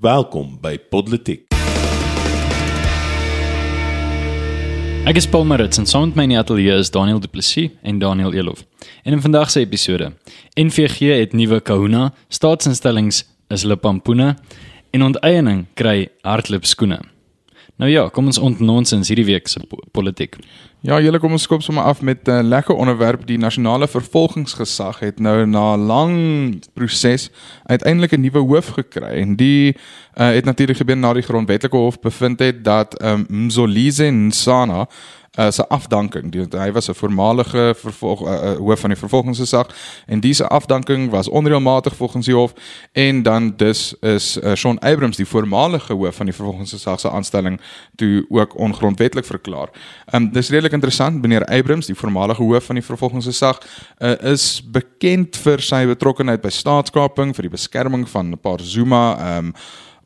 Welkom by Podletiek. Ek is Paul Maritz en saam met my in die ateljee is Daniel Du Plessis en Daniel Elof. En in vandag se episode, NVG het nuwe kahuna, staatsinstellings is Lipampuna en onteiening kry hardloop skoene. Nou ja, kom ons ontnonsens hierdie week se po politiek. Ja, julle kom ons skop sommer af met 'n uh, lekker onderwerp. Die nasionale vervolgingsgesag het nou na 'n lang proses uiteindelik 'n nuwe hoof gekry en die uh, het natuurlik gebeur na die grondwetlike hof bevind het dat um, Mzolise Nsana uh, sy afdanking. Die, hy was 'n voormalige vervolg uh, uh, hoof van die vervolgingsgesag en diese afdanking was onreëlmatig volgens die hof en dan dus is uh, Shaun Abrams die voormalige hoof van die vervolgingsgesag se aanstelling toe ook ongrondwettig verklaar. Um dis redelik interessant meneer Abrams, die voormalige hoof van die vervolgingsgesag, uh, is bekend vir sy betrokkeheid by staatskaping, vir die beskerming van 'n paar Zuma um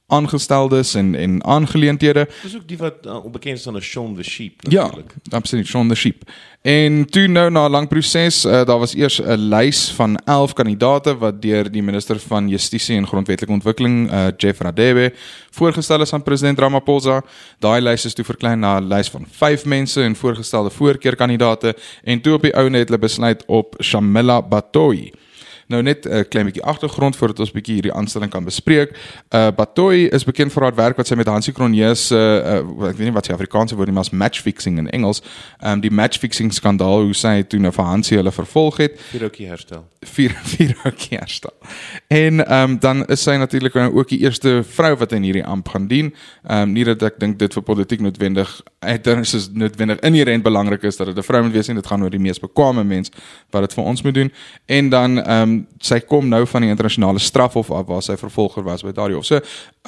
aangesteldes en en aangeleenthede. Dis ook die wat uh, onbekend is aan as Shaun the Sheep natuurlik. Ja, absoluut Shaun the Sheep. En toe nou na 'n lang proses, uh, daar was eers 'n lys van 11 kandidaate wat deur die minister van Justisie en Grondwetlike Ontwikkeling, uh, Jeff Radebe, voorgestel is aan president Ramaphosa. Daai lys is toe verklein na 'n lys van 5 mense en voorgestelde voorkeurkandidaate en toe op die ou net hulle besluit op Shamila Batoyi. Nou net 'n uh, klein bietjie agtergrond voordat ons bietjie hierdie aanstelling kan bespreek. Uh Batoy is bekend vir haar werk wat sy met Hansie Cronje se uh, uh ek weet nie wat sy Afrikaanse woord is, maar match fixing in Engels. Um die match fixing skandaal hoe sy toe nou vir Hansie hulle vervolg het. Vir ookie herstel. Vir vir ookie herstel. En um dan is sy natuurlik ook die eerste vrou wat in hierdie amp gaan dien. Um nie dat ek dink dit vir politiek noodwendig dit is noodwendig inherënt belangrik is dat dit 'n vrou moet wees en dit gaan oor die mees bekwame mens wat dit vir ons moet doen. En dan um sy kom nou van die internasionale strafhof af waar sy vervolger was by daardie hof. So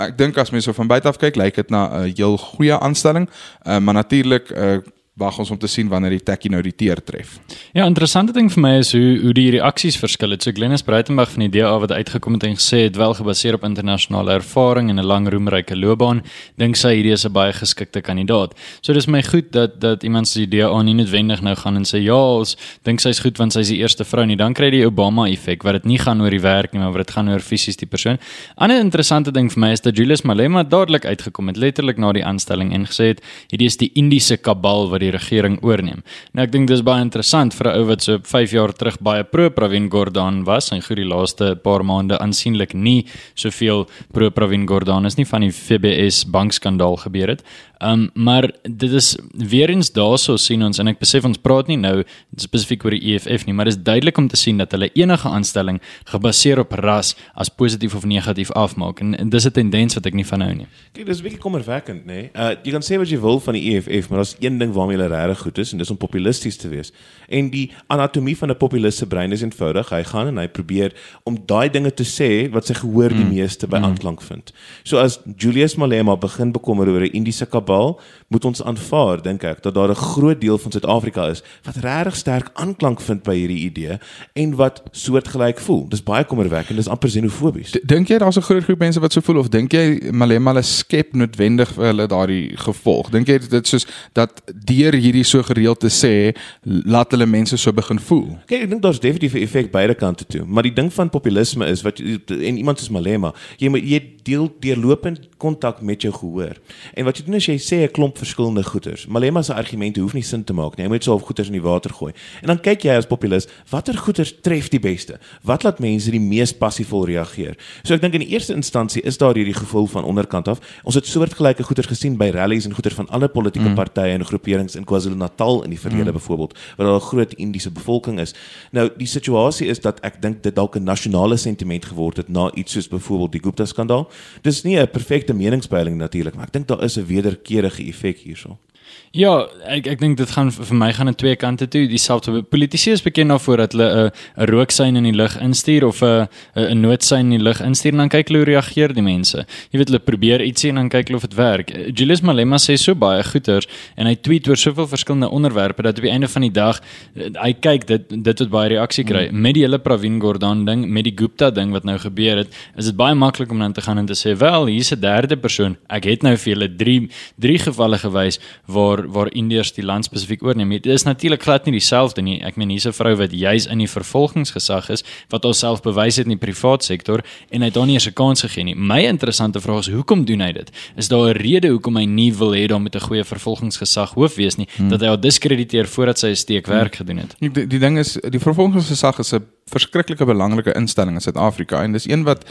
ek dink as mense so van buite af kyk, lyk dit na 'n heel goeie aanstelling. Uh, maar natuurlik uh, wag ons om te sien wanneer die tekkie nou die teer tref. Ja, interessante ding vir my is hoe hoe die reaksies verskil het. So Glenys Breitenberg van die DA wat uitgekom het en gesê het wel gebaseer op internasionale ervaring en 'n lang roemryke loopbaan, dink sy hierdie is 'n baie geskikte kandidaat. So dis my goed dat dat iemand se DA nie noodwendig nou gaan en sê ja, ons dink sy's goed want sy's die eerste vrou nie. Dan kry jy die Obama effek wat dit nie gaan oor die werk nie, maar wat dit gaan oor fisies die persoon. Ander interessante ding vir my is dat Julius Malema dadelik uitgekom het letterlik na die aanstelling en gesê het hierdie is die Indiese kabal wat die regering oorneem. Nou ek dink dis baie interessant vir 'n ou wat so 5 jaar terug baie pro Pravin Gordhan was en goed die laaste paar maande aansienlik nie soveel pro Pravin Gordhan is nie van die FBS bankskandaal gebeur het. Um maar dit is weer eens daarso sien ons en ek besef ons praat nie nou spesifiek oor die EFF nie, maar dit is duidelik om te sien dat hulle enige aanstelling gebaseer op ras as positief of negatief afmaak en, en dis 'n tendens wat ek nie van hou nie. Kyk, dis baie kommerwekkend, nê? Nee? Uh jy kan sê wat jy wil van die EFF, maar daar's een ding waarmee hulle regtig goed is en dis om populisties te wees. En die anatomie van 'n populiste brein is eenvoudig. Hy gaan en hy probeer om daai dinge te sê wat sy gehoor die mm. meeste by mm. aanklank vind. So as Julius Malema begin bekommer oor 'n Indiese kabal, moet ons aanvaar dink ek dat daar 'n groot deel van Suid-Afrika is wat regtig sterk aanklank vind by hierdie idee en wat soortgelyk voel. Dis baie kommerwekkend, dis amper xenofobies. Dink jy daar's 'n groot groep mense wat so voel of dink jy Malema hulle skep noodwendig vir hulle daardie gevolg? Dink jy dit soos dat deur hierdie so gereeld te sê laat hulle mense so begin voel? Kyk, ek dink daar's definitief 'n effek beide kante toe, maar die ding van populisme is wat en iemand soos Malema, jy jy deel deurlopend kontak met jou gehoor. En wat jy doen is jy sê 'n klomp verskillende goeters. Malema se argumente hoef nie sin te maak nie. Hy moet so op goeters in die water gooi. En dan kyk jy as populis, watter goeters tref die beste? Wat laat mense die mees passievol reageer? So ek dink in die eerste instansie is daar hierdie gevoel van onderkant af. Ons het soortgelyke goeters gesien by rallies en goeters van alle politieke mm. partye en groeperings in KwaZulu-Natal in die verlede mm. byvoorbeeld, waar daar 'n groot Indiese bevolking is. Nou, die situasie is dat ek dink dit dalk 'n nasionale sentiment geword het na iets soos byvoorbeeld die Gupta-skandaal. Dis nie 'n perfekte meningspeiling natuurlik, maar ek dink daar is 'n wederkerige effek hierso. Ja, ek ek dink dit gaan vir my gaan aan twee kante toe. Dieselfde politici is bekend daarvoor dat hulle 'n 'n rooksein in die lug instuur of 'n 'n noodsein in die lug instuur en dan kyk hulle hoe reageer die mense. Jy weet hulle probeer ietsie en dan kyk hulle of dit werk. Julius Malema sê so baie goeters en hy tweet oor soveel verskillende onderwerpe dat op die einde van die dag hy kyk dit dit het baie reaksie kry. Mm. Met die hele Pravin Gordhan ding, met die Gupta ding wat nou gebeur het, is dit baie maklik om dan te gaan en te sê, "Wel, hier's 'n derde persoon. Ek het nou vir julle 3 3 gevalle gewys waar waar Indiërs die land spesifiek oorneem. Dit is natuurlik glad nie dieselfde nie. Ek meen hier's 'n vrou wat juis in die vervolgingsgesag is wat haarself bewys het in die privaat sektor en hy het haar nie eens 'n kans gegee nie. My interessante vraag is hoekom doen hy dit? Is daar 'n rede hoekom hy nie wil hê daar moet 'n goeie vervolgingsgesag hoof wees nie hmm. dat hy haar diskrediteer voordat sy 'n steekwerk hmm. gedoen het? Die, die ding is die vervolgingsgesag is 'n verskriklike belangrike instelling in Suid-Afrika en dis een wat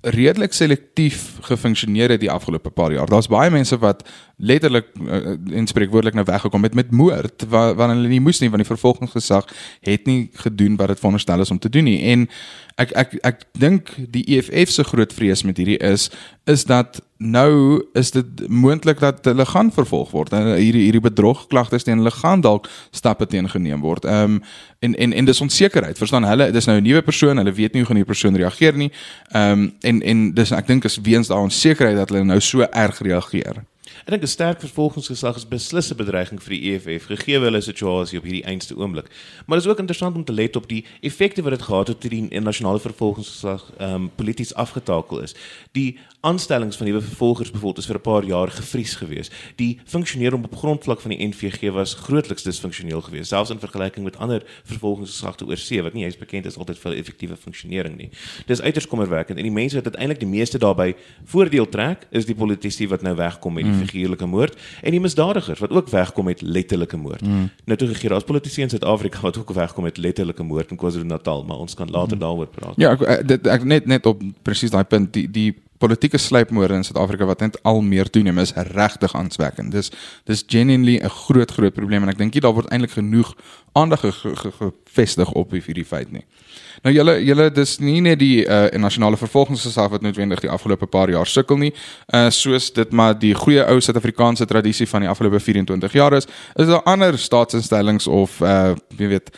redelik selektief gefunksioneer het die afgelope paar jaar. Daar's baie mense wat letterlik uh, en spreekwoordelik nou weggekom het met moord waar waar hulle nie moes nie want die vervolgingsgesag het nie gedoen wat dit veronderstel is om te doen nie. En ek ek ek dink die EFF se groot vrees met hierdie is is dat nou is dit moontlik dat hulle gaan vervolg word. Hierdie hierdie bedrogklagtes teen hulle gaan dalk stappe teen geneem word. Ehm um, en en en dis onsekerheid. Verstaan hulle, dis nou 'n nuwe persoon, hulle weet nie hoe gaan die persoon reageer nie. Ehm um, en en dis ek dink is weens daai onsekerheid dat hulle nou so erg reageer. Ek dink 'n sterk vervolgingsgesag is beslis 'n bedreiging vir die EFF gegee hulle situasie op hierdie einste oomblik. Maar dit is ook interessant om te let op die effekte wat dit gehad het toe die nasionale vervolgingsgesag ehm um, polities afgetakel is. Die aanstellings van nuwe vervolgers byvoorbeeld is vir 'n paar jaar gevries gewees. Die funksionering op grondvlak van die NVG was grootliks disfunksioneel geweest, selfs in vergelyking met ander vervolgingsgesagte oor see wat nie eens bekend is altyd vir effektiewe funksionering nie. Dis uiters kommerwekkend en die mense wat uiteindelik die meeste daarbey voordeel trek, is die politici wat nou wegkom met die mm. Figuurlike moord en die misdadigers wat ook wegkom met letterlike moord. Mm. Nou toe gegee as politici in Suid-Afrika wat ook wegkom met letterlike moord in KwaZulu-Natal, maar ons kan later mm. daaroor praat. Ja, ek, ek, dit, ek net net op presies daai punt die die politieke sluipmoorde in Suid-Afrika wat net al meer toeneem is regtig aanswekkend. Dis dis genuinely 'n groot groot probleem en ek dink jy daar word eintlik genoeg aandag gevestig op hierdie feit nie. Nou julle julle dis nie net die uh, nasionale vervolgingsgesag wat noodwendig die afgelope paar jaar sukkel nie, uh, soos dit maar die goeie ou Suid-Afrikaanse tradisie van die afgelope 24 jaar is, is daar ander staatsinstellings of uh, jy weet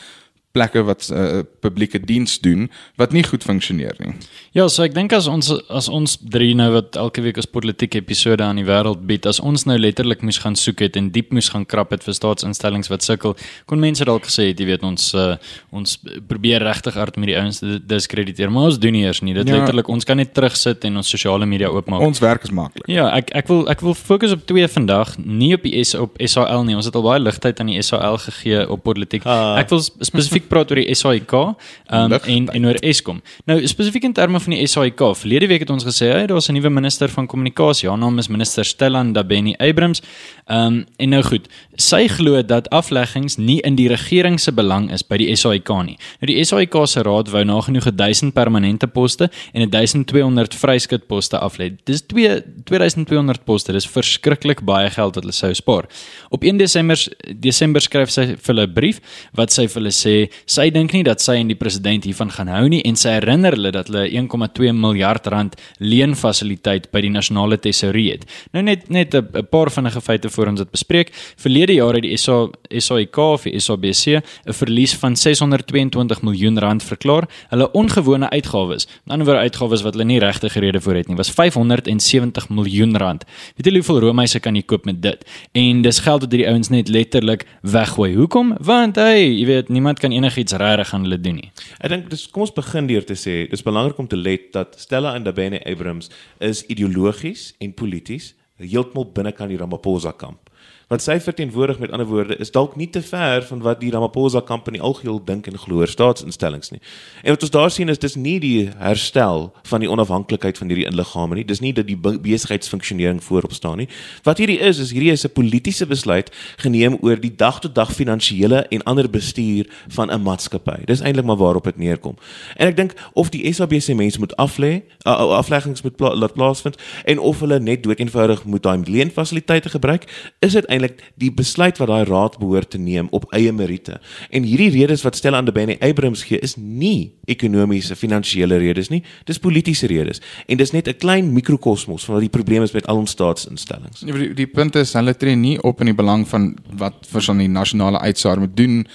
plekke wat uh, publieke diens doen wat nie goed funksioneer nie. Ja, so ek dink as ons as ons drie nou wat elke week 'n politieke episode aan die wêreld bied, as ons nou letterlik moes gaan soek het en diep moes gaan krap het vir staatsinstellings wat sukkel, kon mense dalk gesê het, jy weet ons uh, ons probeer regtig hard met die ouens diskrediteer, maar ons doen nie eers nie. Dit ja. letterlik ons kan net terugsit en ons sosiale media oopmaak. Ons werk is maklik. Ja, ek ek wil ek wil fokus op twee vandag, nie op die S op SAL nie. Ons het al baie ligtheid aan die SAL gegee op politiek. Ah. Ek wil spesifiek spesifiek praat oor die SAIK um, en en oor Eskom. Nou spesifiek in terme van die SAIK, verlede week het ons gesê hy daar's 'n nuwe minister van kommunikasie. Haar naam is minister Stellan Dabeni Abrams. Um, en nou goed, sy glo dat afleggings nie in die regering se belang is by die SAIK nie. Nou die SAIK se raad wou nagenoeg 1000 permanente poste en 1200 vryskutposte aflê. Dis 2 2200 poste. Dis verskriklik baie geld wat hulle sou spaar. Op 1 Desember Desember skryf sy vir hulle 'n brief wat sy vir hulle sê sy dink nie dat sy en die president hiervan gaan hou nie en sy herinner hulle dat hulle 1,2 miljard rand leenfasiliteit by die nasionale tesourie het. Nou net net 'n paar vinnige feite voor ons dit bespreek. Verlede jaar het die SA SAIK of SABC 'n verlies van 622 miljoen rand verklaar. Hulle ongewone uitgawes, aan die ander wyse uitgawes wat hulle nie regte rede voor het nie, was 570 miljoen rand. Weet jy hoeveel roomhuise kan jy koop met dit? En dis geld wat hierdie ouens net letterlik weggooi. Hoekom? Want hey, jy weet niemand kan enigiets regtig aan hulle doen nie. Ek dink dis kom ons begin deur te sê dis belangrik om te let dat Stella en Dabene Abrams is ideologies en polities heeltemal binnekant die Ramaphosa kamp wat sy verteenwoordig met ander woorde is dalk nie te ver van wat die Ramaphosa Company algeheel dink en glo oor staatsinstellings nie. En wat ons daar sien is dis nie die herstel van die onafhanklikheid van hierdie inliggame nie. Dis nie dat die besigheidsfunksionering voorop staan nie. Wat hierdie is is hierdie is 'n politieke besluit geneem oor die dag-tot-dag finansiële en ander bestuur van 'n maatskappy. Dis eintlik maar waarop dit neerkom. En ek dink of die SABC mense moet aflê, uh, afleggings moet pla laat plaasvind en of hulle net dood eenvoudig moet daai leenfasiliteite gebruik, is dit uiteindelik die besluit wat daai raad behoort te neem op eie meriete. En hierdie redes wat Stella Andebeni Abrams gee is nie ekonomiese, finansiële redes nie, dis politieke redes. En dis net 'n klein mikrokosmos van wat die probleem is met al ons staatsinstellings. Die, die punt is hulle tree nie op in die belang van wat vir son die nasionale uitsaar moet doen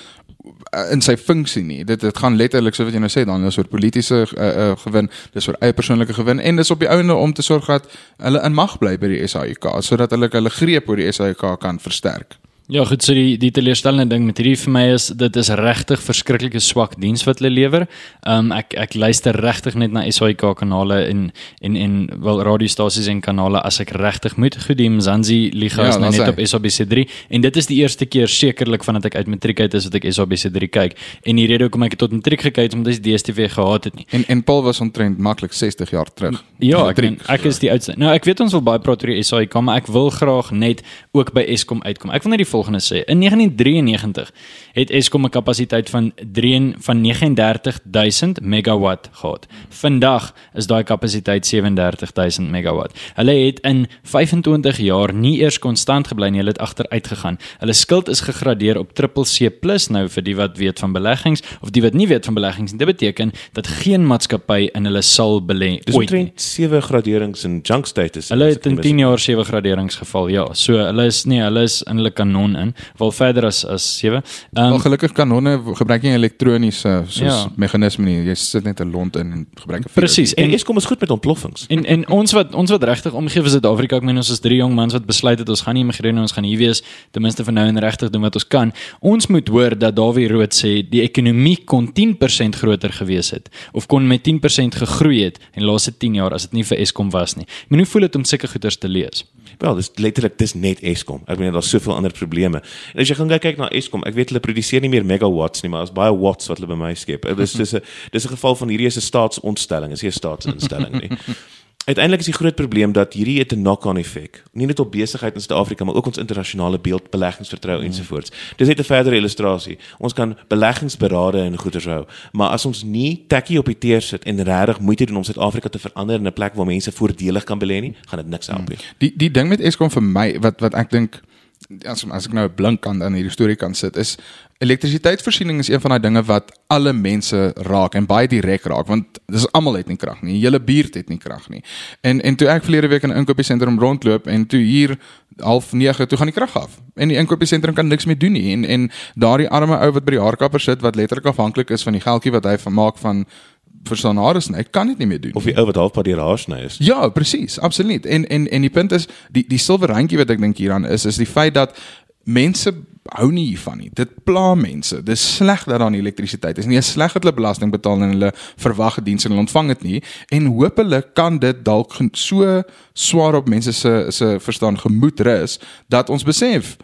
in sy funksie nie. Dit dit gaan letterlik so wat jy nou sê dan is oor politieke uh, uh, gewin, dis oor eie persoonlike gewin en dis op die ouende om te sorg dat hulle in mag bly by die SAIK sodat hulle hulle greep oor die SAIK kan versterk. Ja, goed, so die die teleurstellende ding met hierdie vir my is dit is regtig verskriklike swak diens wat hulle lewer. Um ek ek luister regtig net na SAK kanale en en en wel radiostasies en kanale as ek regtig moet. Goed, die Mzansi liga ja, is nou net hy. op SABC3 en dit is die eerste keer sekerlik vandat ek uit matriek uit is wat ek SABC3 kyk. En die rede hoekom ek tot matriek gekyk het omdat ek DStv gehad het nie. En en Paul was omtrent maklik 60 jaar terug. Ja, ek ek, ek is die oudste. Nou ek weet ons wil baie praat oor die SAK, maar ek wil graag net ook by Eskom uitkom. Ek wil net die volgende sê. In 1993 het Eskom 'n kapasiteit van 3 van 39000 megawatt gehad. Vandag is daai kapasiteit 37000 megawatt. Hulle het in 25 jaar nie eers konstant gebly nie, hulle het agteruit gegaan. Hulle skuld is gegradeer op CCC+ nou vir die wat weet van beleggings of die wat nie weet van beleggings nie. Dit beteken dat geen maatskappy in hulle sal belê ooit. Dis omtrent 7 graderings in junk status. Hulle het in 10 jaar 7 graderings geval. Ja, so hulle is nee, hulle is in hulle kanon in wel verder as as 7. Ehm um, gelukkig kanonne gebruik nie elektroniese soos ja. meganisme nie. Jy sit net 'n lont in en gebruik 'n Presies. En Eskom is goed met ontploffings. En en ons wat ons wat regtig omgee vir Suid-Afrika, ek meen ons is drie jong mans wat besluit het ons gaan nie immigreer nie, ons gaan hier wees ten minste vir nou en regtig doen wat ons kan. Ons moet hoor dat Dawie Rood sê die ekonomie kon 10% groter gewees het of kon met 10% gegroei het in die laaste 10 jaar as dit nie vir Eskom was nie. Ek meen hoe voel dit om sulke goeders te lees? Wel, dis letterlik dis net Eskom. Ek meen daar's soveel ander probleme. En as jy gaan kyk na Eskom, ek weet hulle produseer nie meer megawatts nie, maar daar's baie watts wat hulle by my skep. Dis dis 'n dis 'n geval van hierdie is 'n staatsontstelling, is nie 'n staatsinstelling nie. Uiteindelik is die groot probleem dat hierdie het 'n knock-on effek, nie net op besigheid in Suid-Afrika maar ook ons internasionale beeld, beleggingsvertroue mm. ensovoorts. Dis net 'n verdere illustrasie. Ons kan beleggingsberade en goeder hou, maar as ons nie tekkie op die teer sit en regtig moeite doen om Suid-Afrika te verander in 'n plek waar mense voordelig kan belê nie, gaan dit niks help nie. Die die ding met Eskom vir my wat wat ek dink as as ek nou 'n blink kan aan hierdie storie kan sit is elektrisiteitsvoorsiening is een van daai dinge wat alle mense raak en baie direk raak want dis almal het nie krag nie. Die hele buurt het nie krag nie. En en toe ek verlede week in 'n inkopiesentrum rondloop en toe hier half 9 toe gaan die krag af en die inkopiesentrum kan niks meer doen nie en en daardie arme ou wat by die haarkapper sit wat letterlik afhanklik is van die geldjie wat hy van maak van verstaan haar is nie. Ek kan dit nie meer doen. Of die ou wat halfpad deur haar sny is. Ja, presies, absoluut. En en en die punt is die die silwer randjie wat ek dink hieraan is is die feit dat mense hou nie hiervan nie. Dit pla mense. Dis sleg dat daar nie elektrisiteit is nie. Dit is sleg dat hulle belasting betaal en hulle verwagte dienste hulle ontvang dit nie en hopelik kan dit dalk so swaar op mense se se verstaan gemoed rus dat ons besef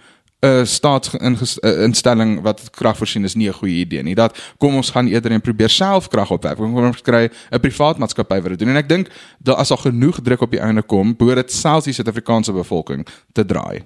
'n staatsinstelling wat krag voorsien is nie 'n goeie idee nie. Dat kom ons gaan eerder en probeer self krag opwek. Kom ons kry 'n privaat maatskappy wat dit doen. En ek dink dat as al genoeg druk op die einde kom, behoort dit selfs die Suid-Afrikaanse bevolking te draai.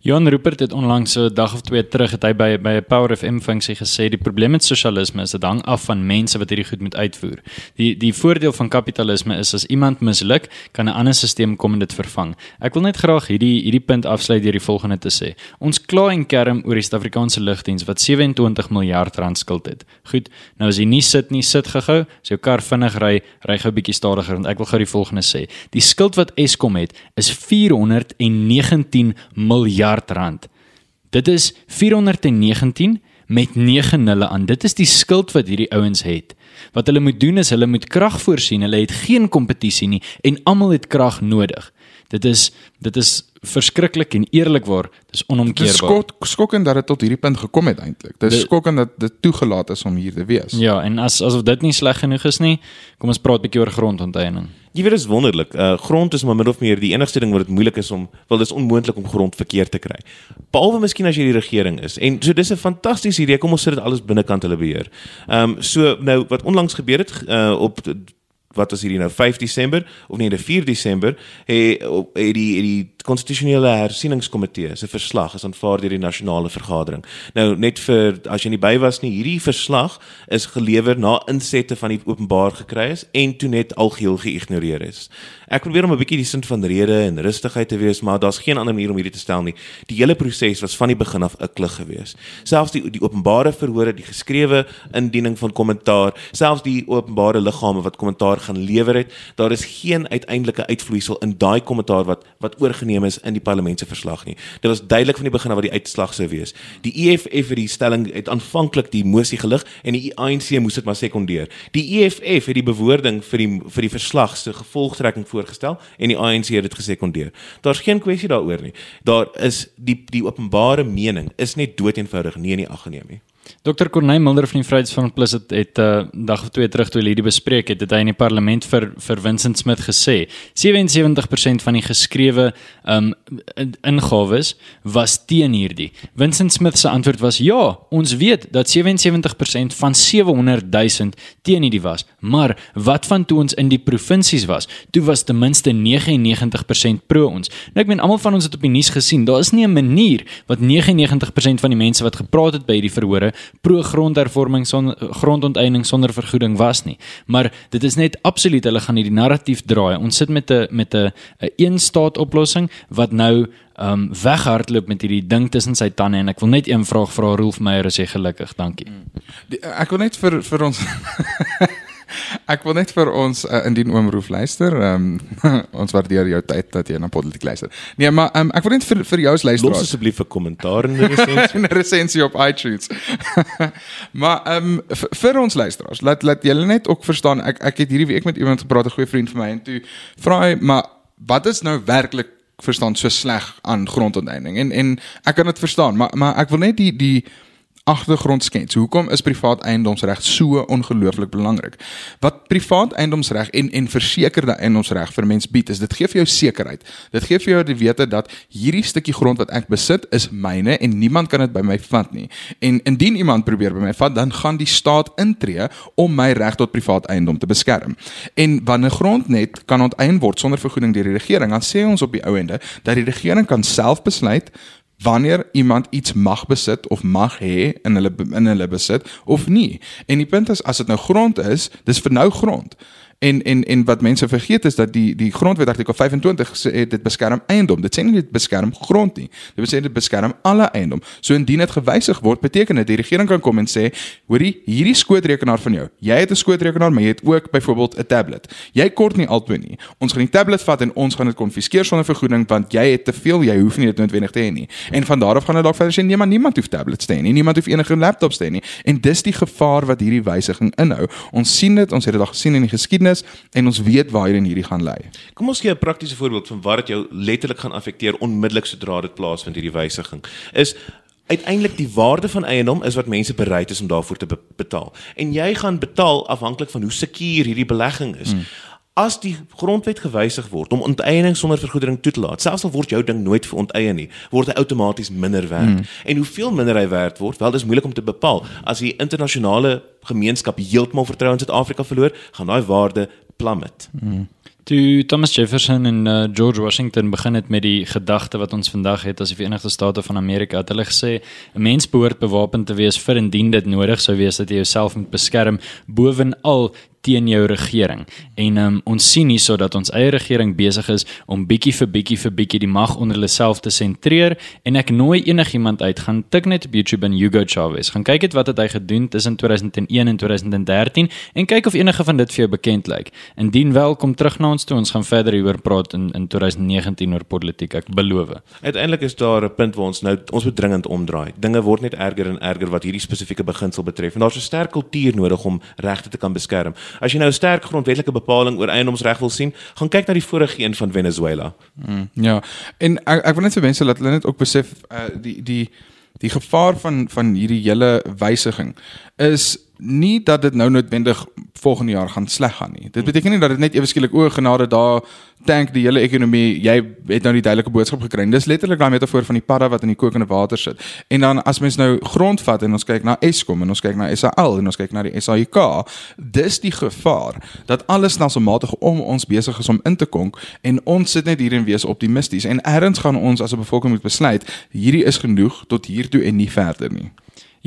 Johan Rupert het onlangs so 'n dag of twee terug het hy by by 'n Power FM funksie gesê die probleem met sosialisme is dit hang af van mense wat hierdie goed moet uitvoer. Die die voordeel van kapitalisme is as iemand misluk, kan 'n ander stelsel kom en dit vervang. Ek wil net graag hierdie hierdie punt afsluit deur die volgende te sê. Ons kla en kerm oor die Suid-Afrikaanse lugdiens wat 27 miljard rand skuld het. Goed, nou as jy nie sit nie, sit gehou, as jou kar vinnig ry, ry gou bietjie stadiger want ek wil gou die volgende sê. Die skuld wat Eskom het is 419 miljard miljard rand. Dit is 419 met 9 nulle aan. Dit is die skuld wat hierdie ouens het. Wat hulle moet doen is hulle moet krag voorsien. Hulle het geen kompetisie nie en almal het krag nodig. Dit is dit is verskriklik en eerlikwaar, dis onomkeerbaar. Dit skok skokkend dat dit tot hierdie punt gekom het eintlik. Dit is skokkend dat dit toegelaat is om hier te wees. Ja, en as asof dit nie sleg genoeg is nie, kom ons praat 'n bietjie oor grondonteeneming. Jy weet dit is wonderlik. Uh grond is maar min of meer die enigste ding wat dit moeilik is om, wel dis onmoontlik om grond verkeer te kry. Behalwe miskien as jy die regering is. En so dis 'n fantastiese idee. Kom ons sit dit alles binnekant hulle beheer. Ehm um, so nou wat onlangs gebeur het uh op wat was hierdie nou 5 Desember of nee, die 4 Desember het het die het die konstitusionele hersieningskomitee se verslag is aanvaar deur die nasionale vergadering. Nou net vir as jy nie by was nie, hierdie verslag is gelewer na insette van die openbaar gekry is en toe net algeheel geïgnoreer is. Ek probeer om 'n bietjie die sin van rede en rustigheid te wees, maar daar's geen ander manier om hierdie te stel nie. Die hele proses was van die begin af 'n klug geweest. Selfs die die openbare verhore, die geskrewe indiening van kommentaar, selfs die openbare liggame wat kommentaar gaan lewer het, daar is geen uiteindelike uitvloeisel in daai kommentaar wat wat oorgeneem is in die parlement se verslag nie. Dit was duidelik van die begin af wat die uitslag sou wees. Die EFF het die stelling het aanvanklik die mosie gelig en die ANC moes dit maar sekondeer. Die EFF het die bewoording vir die vir die verslag se gevolgtrekking voorgestel en die ANC het dit gesekondeer. Daar's geen kwessie daaroor nie. Daar is die die openbare mening is net doeteenvoudig nie in die ag geneem nie. Dr Corneil Mulder van die Vryheidsfront Plus het het 'n uh, dag of twee terug toe hierdie bespreek het, het hy in die parlement vir vir Vincent Smith gesê 77% van die geskrewe um ingawes was teen hierdie. Vincent Smith se antwoord was ja, ons weet dat 77% van 700 000 teen hierdie was, maar wat van toe ons in die provinsies was? Toe was ten minste 99% pro ons. Nou ek meen almal van ons het op die nuus gesien, daar is nie 'n manier wat 99% van die mense wat gepraat het by hierdie verhore pro grondhervorming sonder grondonteiening sonder vergoeding was nie. Maar dit is net absoluut hulle gaan hierdie narratief draai. Ons sit met 'n met 'n 'n een staat oplossing wat nou um weghardloop met hierdie ding tussen sy tande en ek wil net een vraag vra Rolf Meyer as jy gelukkig. Dankie. Die, ek wil net vir vir ons Ek wil net vir ons uh, indien oom Roef luister. Ehm um, ons waardeer jou tyd dat jy na Politiek luister. Nee, maar um, ek wil net vir vir jou as luisteraar Los asseblief 'n kommentaar in die resensie. 'n resensie op iTunes. maar ehm um, vir ons luisteraars, laat laat julle net ook verstaan. Ek ek het hierdie week met iemand gepraat, 'n goeie vriend van my en toe vra hy, maar wat is nou werklik verstaan so sleg aan grondonteeneming? En en ek kan dit verstaan, maar maar ek wil net die die agtergrond skets. Hoekom is privaat eiendomsreg so ongelooflik belangrik? Wat privaat eiendomsreg en en versekerde eiendomsreg vir mens bied, is dit gee vir jou sekerheid. Dit gee vir jou die wete dat hierdie stukkie grond wat ek besit is myne en niemand kan dit by my vat nie. En indien iemand probeer by my vat, dan gaan die staat intree om my reg tot privaat eiendom te beskerm. En wanneer grond net kan onteien word sonder vergoeding deur die regering, dan sê ons op die ou ende dat die regering kan self besluit wanneer iemand iets mag besit of mag hê in hulle in hulle besit of nie. En die punt is as dit nou grond is, dis vir nou grond. En en en wat mense vergeet is dat die die grondwet artikel 25 sê dit beskerm eiendom. Dit sê nie dit beskerm grond nie. Dit sê dit beskerm alle eiendom. So indien dit gewysig word, beteken dit die regering kan kom en sê, hoorie, hierdie skootrekenaar van jou. Jy het 'n skootrekenaar, maar jy het ook byvoorbeeld 'n tablet. Jy kort nie albei nie. Ons gaan die tablet vat en ons gaan dit konfiskeer sonder vergoeding want jy het te veel, jy hoef nie dit noodwendig te hê nie. En van daar af gaan hulle dalk verder sê nee, maar niemand hoef tablets te hê nie. Niemand hoef enige laptops te hê nie. En dis die gevaar wat hierdie wysiging inhou. Ons sien dit, ons het dit al gesien in die geskiedenis geskiedenis en ons weet waarheen hierdie gaan lei. Kom ons gee 'n praktiese voorbeeld van wat dit jou letterlik gaan affekteer onmiddellik sodra dit plaasvind hierdie wysiging. Is uiteindelik die waarde van eiendom is wat mense bereid is om daarvoor te be betaal. En jy gaan betaal afhanklik van hoe seker hierdie belegging is. Hmm as die grondwet gewysig word om onteiening sonder vergoeding toe te laat, selfs al word jou ding nooit veronteien nie, word hy outomaties minder werd. Mm. En hoeveel minder hy werd word, wel dis moeilik om te bepaal. As die internasionale gemeenskap heeltemal vertroue in Suid-Afrika verloor, gaan daai waarde plummet. Mm. Toe Thomas Jefferson en uh, George Washington begin het met die gedagte wat ons vandag het as die Verenigde State van Amerika, het hulle gesê 'n mens behoort bewapen te wees vir indien dit nodig sou wees dat jy jouself moet beskerm bovenal teen jou regering. En um, ons sien hierso dat ons eie regering besig is om bietjie vir bietjie vir bietjie die mag onder hulle self te sentreer en ek nooi enigiemand uit gaan tik net op YouTube en Hugo Chavez. Gaan kyk net wat het hy gedoen tussen 2001 en 2013 en kyk of enige van dit vir jou bekend lyk. Indien wel, kom terug na ons toe. Ons gaan verder hieroor praat in in 2019 oor politiek. Ek beloof. Uiteindelik is daar 'n punt waar ons nou ons moet dringend omdraai. Dinge word net erger en erger wat hierdie spesifieke beginsel betref en daar's 'n sterk kultuur nodig om regte te kan beskerm. As jy nou 'n sterk grondwetlike bepaling oor eiendomsreg wil sien, gaan kyk na die vorige een van Venezuela. Mm, ja. En ek ek wil net vir mense laat hulle net ook besef uh, die die die gevaar van van hierdie hele wysiging is nie dat dit nou noodwendig volgende jaar gaan sleg gaan nie. Dit beteken nie dat dit net ewe skielik o genade daar tank die hele ekonomie. Jy het nou die duidelike boodskap gekry. Dis letterlik daai metafoor van die padda wat in die kokende water sit. En dan as mens nou grond vat en ons kyk na Eskom en ons kyk na SAL en ons kyk na die SAIK, dis die gevaar dat alles stelselmatig om ons besig is om in te konk en ons sit net hier en wees optimisties en erns gaan ons as 'n bevolking moet besluit hierdie is genoeg tot hier toe en nie verder nie.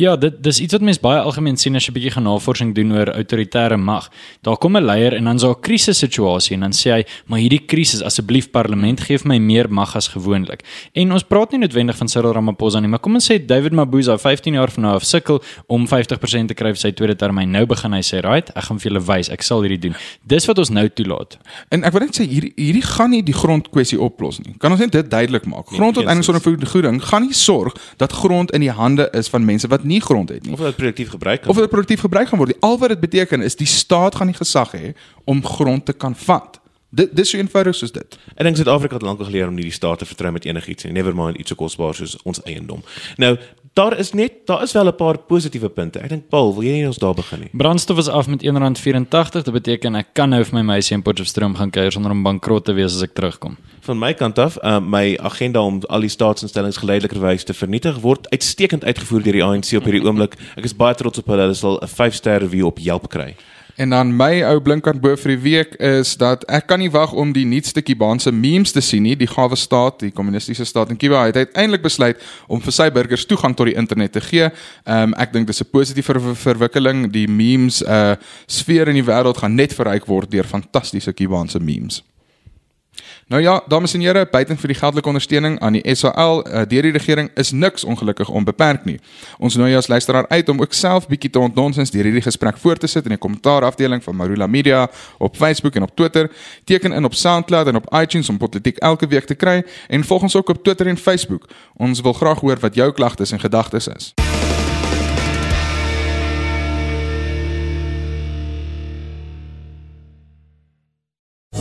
Ja, dit dis iets wat mense baie algemeen sien as jy 'n bietjie gaan navorsing doen oor autoritaire mag. Daar kom 'n leier en dan so 'n krisissituasie en dan sê hy, "Maar hierdie krisis, asseblief parlement, gee my meer mag as gewoonlik." En ons praat nie noodwendig van Cyril Ramaphosa nie, maar kom ons sê David Mabuza, 15 jaar van nou af sukkel om 50% te kry vir sy tweede termyn. Nou begin hy sê, "Right, ek gaan vir julle wys, ek sal hierdie doen." Dis wat ons nou toelaat. En ek wil net sê hierdie hierdie gaan nie die grondkwessie oplos nie. Kan ons net dit duidelik maak? Grondonteieningsondervergoeding gaan nie sorg dat grond in die hande is van mense wat nie grond het nie. Of dit produktief gebruik kan Of dit produktief gebruik gaan word. Al wat dit beteken is die staat gaan nie gesag hê om grond te kan vat. Dit dis so eenvoudig soos dit. Ek dink Suid-Afrika het lankal geleer om nie die staat te vertrou met enigiets nie. Never mind iets so kosbaar soos ons eiendom. Nou, daar is net daar is wel 'n paar positiewe punte. Ek dink Paul, wil jy nie ons daar begin nie? Brandstof is af met R1.84. Dit beteken ek kan nou vir my meisie in Potchefstroom gaan kuier sonder om bankrot te wees as ek terugkom. Van my kant af, uh, my agenda om al die staatsinstellings geleidelikwerwys te vernietig word uitstekend uitgevoer deur die ANC op hierdie oomblik. Ek is baie trots op hulle. Hulle sal 'n 5-ster review op Yelp kry. En dan my ou blinkkant bo vir die week is dat ek kan nie wag om die nuutste Kubaanse memes te sien nie. Die gawe staat, die kommunistiese staat in Kuba het uiteindelik besluit om vir sy burgers toegang tot die internet te gee. Ehm um, ek dink dis 'n positiewe ver verwikkeling. Die memes uh sfeer in die wêreld gaan net verryk word deur fantastiese Kubaanse memes. Nou ja, dames en here, buiten vir die geldelike ondersteuning aan die SAL uh, deur die regering is niks ongelukkig onbeperk nie. Ons nooi as luisteraar uit om ook self bietjie te ontnonsens deur hierdie gesprek voort te sit in die kommentaar afdeling van Marula Media op Facebook en op Twitter. Teken in op SoundCloud en op iTunes om politiek elke week te kry en volg ons ook op Twitter en Facebook. Ons wil graag hoor wat jou klagtes en gedagtes is.